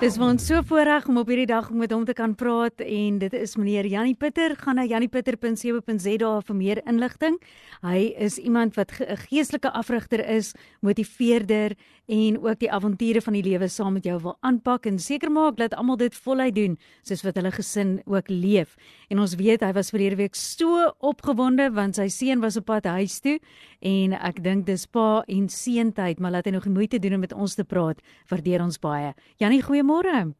Dis ons so voorreg om op hierdie dag met hom te kan praat en dit is meneer Janie Pieter. Gaan na janiepieter.co.za vir meer inligting. Hy is iemand wat 'n geestelike afrigter is, motiveerder en ook die avonture van die lewe saam met jou wil aanpak en seker maak dat almal dit voluit doen soos wat hulle gesin ook leef. En ons weet hy was verlede week so opgewonde want sy seun was op pad huis toe en ek dink dis pa en seun tyd, maar laat hy nog die moeite doen om met ons te praat. Waardeer ons baie. Janie, goeiemôre.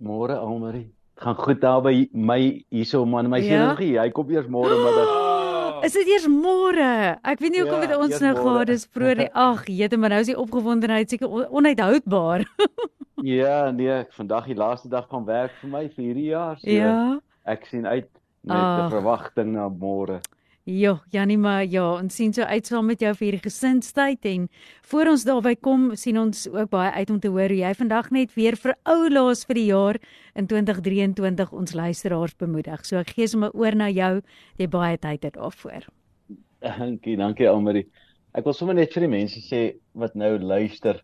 Môre Almarie. Gaan goed daar by my hierso man, my Ja? nie. Hy kom eers môre middag. Is dit eers môre? Ek weet nie hoekom Ja, dit ons nou gehad is vroeër. Ag, jete, maar nou is die opgewondenheid seker on- onhoudbaar. Ja, nee, vandag die laaste dag van werk vir my vir hierdie jaar. So ja. ek sien uit met. 'n verwagting na môre. Ja, Janie, maar ja, ons sien so uit saam met jou vir hierdie gesinstyd en voor ons daarby kom, sien ons ook baie uit om te hoor hoe jy vandag net weer vir ou laas vir die jaar in 2023 ons luisteraars bemoedig. So ek gee sommer oor na jou, jy baie tyd het daarvoor. Dankie, dankie Almarie. Ek wil sommer net vir die mense sê wat nou luister.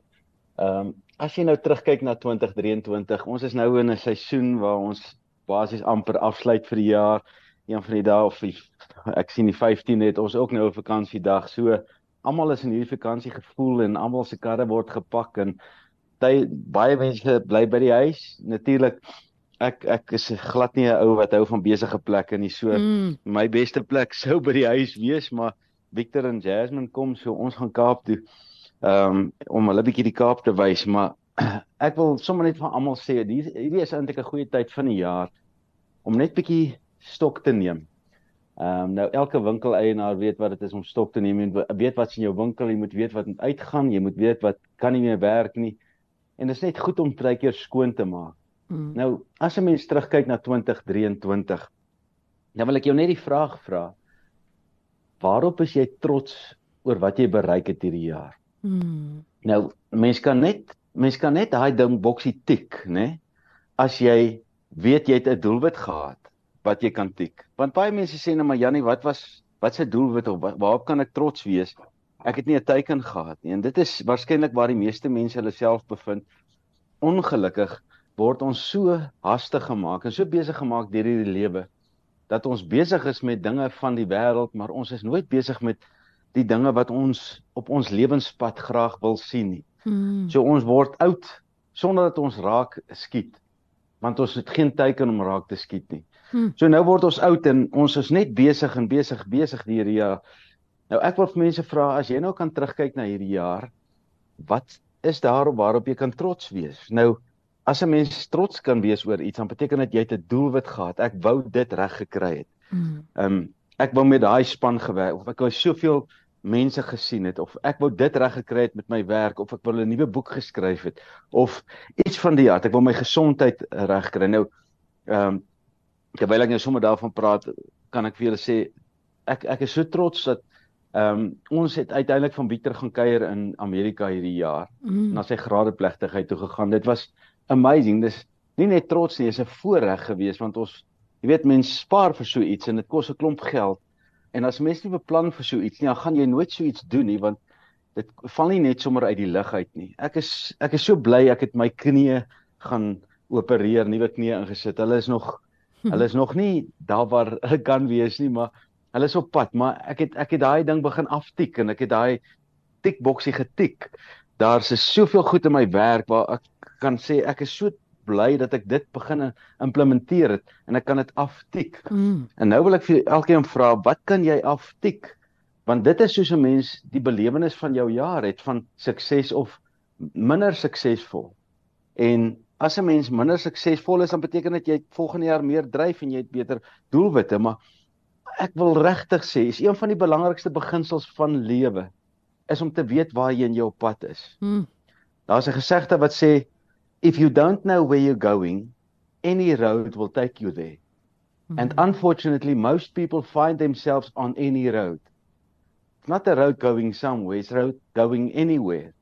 Ehm um, as jy nou terugkyk na 2023, ons is nou in 'n seisoen waar ons basies amper afsluit vir die jaar. Een van die dae of die, ek sien die 15 het ons ook nou 'n vakansiedag. So almal is in hierdie vakansiegevoel en almal se karre word gepak en ty, baie mense bly by die huis. Natuurlik ek ek is glad nie 'n ou wat hou van besige plekke nie. So Mm. my beste plek sou by die huis wees, maar Victor en Jasmine kom so ons gaan Kaap toe. Um om hulle bietjie die Kaap te wys, maar ek wil sommer net van almal sê hierdie is eintlik 'n goeie tyd van die jaar om net bietjie stok te neem. Um nou elke winkeleienaar weet wat dit is om stok te neem. Jy moet weet wat's in jou winkel, jy moet weet wat moet uitgaan, jy moet weet wat kan nie meer werk nie. En dit is net goed om baie keer skoon te maak. Mm. Nou, as 'n mens terugkyk na 2023, dan wil ek jou net die vraag vra. Waarop is jy trots oor wat jy bereik het hierdie jaar? Mm. Nou, mens kan net mens kan net daai ding boksie tik, né? As jy weet jy het 'n doelwit gehad wat jy kan tik. Want baie mense sê nou maar Jannie, wat was wat se doelwit of wa- waarop kan ek trots wees? Ek het nie 'n teiken gehad nie. En dit is waarskynlik waar die meeste mense hulle self bevind. Ongelukkig word ons so hastig gemaak en so besig gemaak deur hierdie lewe dat ons besig is met dinge van die wêreld, maar ons is nooit besig met die dinge wat ons op ons lewenspad graag wil sien nie. Mm. So ons word oud sonder dat ons raak skiet. Want ons het geen teiken om raak te skiet nie. Hmm. So nou word ons oud en ons is net besig en besig besig die hierdie jaar. Nou ek wil vir mense vra as jy nou kan terugkyk na hierdie jaar, wat is daarop waarop jy kan trots wees? Nou as 'n mens trots kan wees oor iets, dan beteken dit jy het 'n doelwit gehad. Ek wou dit reg gekry het. Mm. Ehm um, ek wou met daai span gewerk of ek wou soveel mense gesien het of ek wou dit reg gekry het met my werk of ek wou 'n nuwe boek geskryf het of iets van die aard. Ek wou my gesondheid reg kry. Nou ehm um, terwyl ek nou sommer daarvan praat, kan ek vir julle sê ek ek is so trots dat ehm um, ons het uiteindelik van Victor gaan kuier in Amerika hierdie jaar Mm. na sy gradeplegtigheid toe gegaan. Dit was amazing. Dis nie net trots nie, dis 'n voorreg geweest want ons jy weet mense spaar vir so iets en dit kos 'n klomp geld. En as mense nie beplan vir so iets nie, dan gaan jy nooit so iets doen nie want dit val nie net sommer uit die lug uit nie. Ek is ek is so bly ek het my knie gaan opereer, nuwe knie ingesit. Hulle is nog hulle is nog nie daar waar hulle kan wees nie, maar hulle is op pad, maar ek het ek het daai ding begin aftik en ek het daai tikboksie getik. Daar's soveel goed in my werk waar ek kan sê ek is so bly dat ek dit begin implementeer het en ek kan dit aftik. Mm. En nou wil ek vir elkeen vra, wat kan jy aftik? Want dit is soos 'n mens die belewenis van jou jaar het van sukses of minder suksesvol. En as 'n mens minder suksesvol is, dan beteken dit jy het volgende jaar meer dryf en jy het beter doelwitte, maar ek wil regtig sê, is een van die belangrikste beginsels van lewe is om te weet waar jy in jou pad is. Mm. Daar's 'n gesegde wat sê if you don't know where you're going, any road will take you there. And unfortunately, most people find themselves on any road. It's not a road going somewhere, it's a road going anywhere.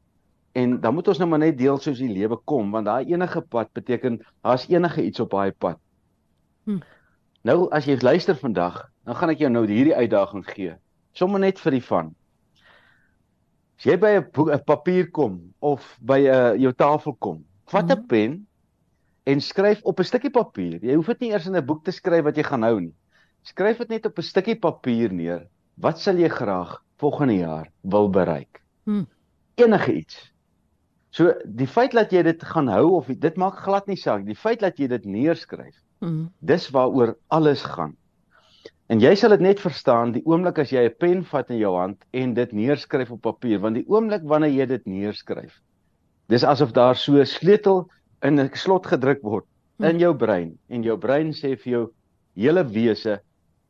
En dan moet ons nou maar net deel soos die lewe kom, want daai enige pad beteken daar's enige iets op daai pad. Hm. Nou as jy luister vandag, dan gaan ek jou nou hierdie uitdaging gee. Sommige net vir die van. As jy by 'n papier kom of by 'n uh, jou tafel kom, vat 'n -hmm. pen en skryf op 'n stukkie papier. Jy hoef dit nie eers in 'n boek te skryf wat jy gaan hou nie. Skryf dit net op 'n stukkie papier neer. Wat sal jy graag volgende jaar wil bereik? Hmm. Enige iets. So die feit dat jy dit gaan hou of dit maak glad nie saak. Die feit dat jy dit neerskryf. Hmm. Dis waaroor alles gaan. En jy sal dit net verstaan die oomblik as jy 'n pen vat in jou hand en dit neerskryf op papier, want die oomblik wanneer jy dit neerskryf, dis asof daar so 'n sleutel in 'n slot gedruk word in jou brein en jou brein sê vir jou hele wese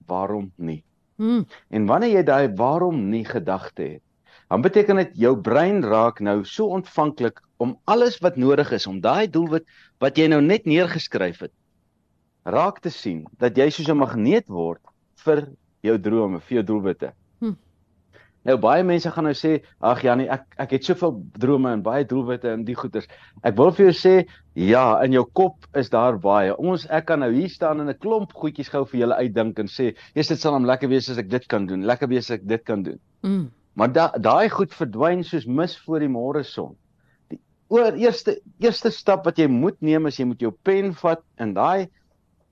waarom nie. Hmm. En wanneer jy daai waarom nie gedagte het, dan beteken dit jou brein raak nou so ontvanklik om alles wat nodig is om daai doelwit wat jy nou net neergeskryf het raak te sien dat jy soos 'n magneet word vir jou drome, vir jou doelwitte. Hm. Nou baie mense gaan nou sê, "Ag Janie, ek ek het soveel drome en baie doelwitte en die goeters." Ek wil vir jou sê, ja, in jou kop is daar baie. Ons ek kan nou hier staan en 'n klomp goedjies gou vir julle uitdink en sê, "Eers dit sal hom lekker wees as ek dit kan doen. Lekker wees as ek dit kan doen." Hm. Maar daai da, goed verdwyn soos mis voor die môre son. Die oor eerste eerste stap wat jy moet neem is jy moet jou pen vat en daai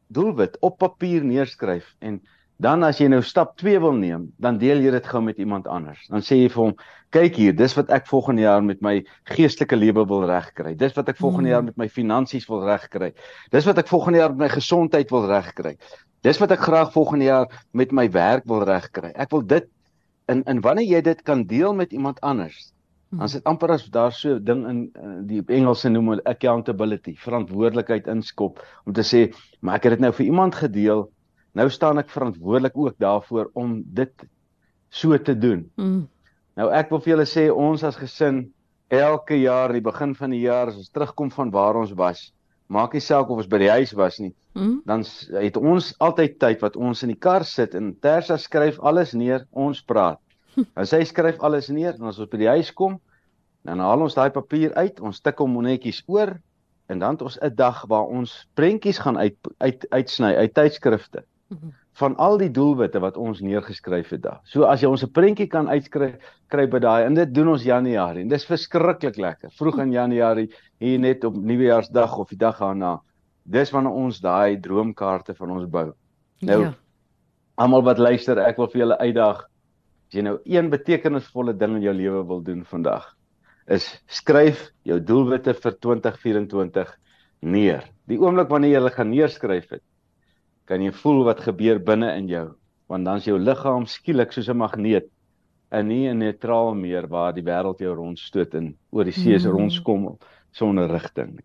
doelwit op papier neerskryf en Dan as jy nou stap 2 wil neem, dan deel jy dit gou met iemand anders. Dan sê jy vir hom, "Kyk hier, dis wat ek volgende jaar met my geestelike lewe wil regkry. Dis wat ek volgende jaar hmm. met my finansies wil regkry. Dis wat ek volgende jaar met my gesondheid wil regkry. Dis wat ek graag volgende jaar met my werk wil regkry. Ek wil dit in in wanneer jy dit kan deel met iemand anders, dan is dit amper as daar so 'n ding in die Engelse noem hulle accountability, verantwoordelikheid inskop om te sê, "Maar ek het dit nou vir iemand gedeel." Nou staan ek verantwoordelik ook daarvoor om dit so te doen. Mm. Nou ek wil vir julle sê ons as gesin elke jaar die begin van die jaar as ons terugkom van waar ons was, maak nie saak of ons by die huis was nie. Mm. Dan het ons altyd tyd wat ons in die kar sit en Tersa skryf alles neer, ons praat. En sy skryf alles neer en as ons by die huis kom, dan haal ons daai papier uit, ons tik hom netjies oor en dan het ons 'n dag waar ons prentjies gaan uit uit uitsny uit tydskrifte van al die doelwitte wat ons neergeskryf het daar. So as jy ons 'n prentjie kan uitskryf kry by daai en dit doen ons Januarie en dis verskriklik lekker. Vroeg in Januarie hier net op Nuwejaarsdag of die dag daarna. Dis wanneer ons daai droomkaarte van ons bou. Nou ja. almal wat luister, ek wil vir julle uitdaag as jy nou een betekenisvolle ding in jou lewe wil doen vandag is skryf jou doelwitte vir 2024 neer. Die oomblik wanneer jy hulle gaan neerskryf het, kan jy voel wat gebeur binne in jou want dan is jou liggaam skielik soos 'n magneet en nie 'n neutraal meer waar die wêreld jou rondstoot en oor die see se mm. rondskom sonder rigting.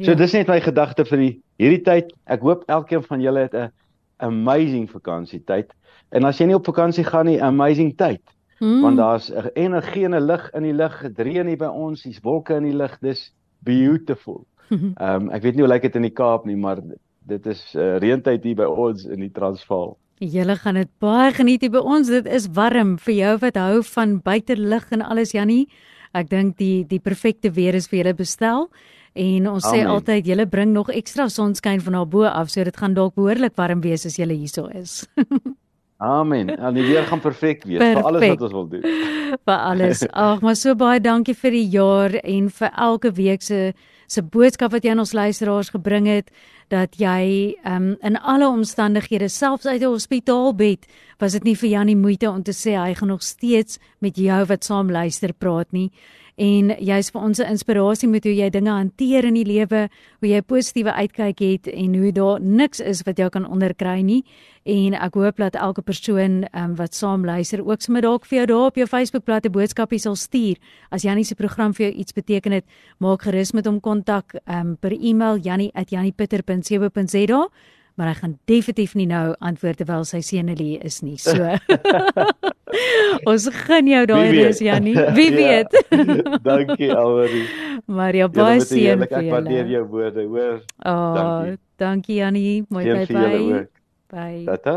So ja. dis net my gedagte vir die hierdie tyd. Ek hoop elkeen van julle het 'n amazing vakansietyd. En as jy nie op vakansie gaan nie, amazing tyd. Mm. Want daar's 'n energie en 'n lig in die lug, gedreë nie by ons, hier's wolke in die lug. Dis beautiful. Ehm um, ek weet nie hoe lyk dit in die Kaap nie, maar dit is uh, reëntyd hier by ons in die Transvaal. Julle gaan dit baie geniet hier by ons. Dit is warm vir jou wat hou van buitelug en alles Jannie. Ek dink die die perfekte weer is vir julle bestel. En ons Amen. sê altyd julle bring nog ekstra sonskyn van daar bo af, so dit gaan dalk behoorlik warm wees as julle hierso is. Amen. En die weer gaan perfek wees perfect. vir alles wat ons wil doen. vir alles. Ag, maar so baie dankie vir die jaar en vir elke week se se boodskap wat jy aan ons luisteraars gebring het dat jy um, in alle omstandighede selfs uit 'n hospitaalbed was dit nie vir Janie moeite om te sê hy gaan nog steeds met jou wat saam luister praat nie en jy's vir ons 'n inspirasie met hoe jy dinge hanteer in die lewe, hoe jy positiewe uitkyk het en hoe daar niks is wat jou kan onderkry nie. En ek hoop dat elke persoon um, wat saam luister ook sommer dalk vir jou daar op jou Facebookblad 'n boodskapie sal stuur. As Jannie se program vir jou iets beteken het, maak gerus met hom kontak um, per e-mail jannie@janniepitter.co.za maar hy gaan definitief nie nou antwoord terwyl sy seun lê is nie. So Ons gaan jou daai rus Jannie. Wie ja. weet. dankie Almarie. Maria baie seën vir julle. Ek waardeer jou woorde, hoor. Oh, dankie. Dankie Jannie. Mooi bye bye. Bye. Tata.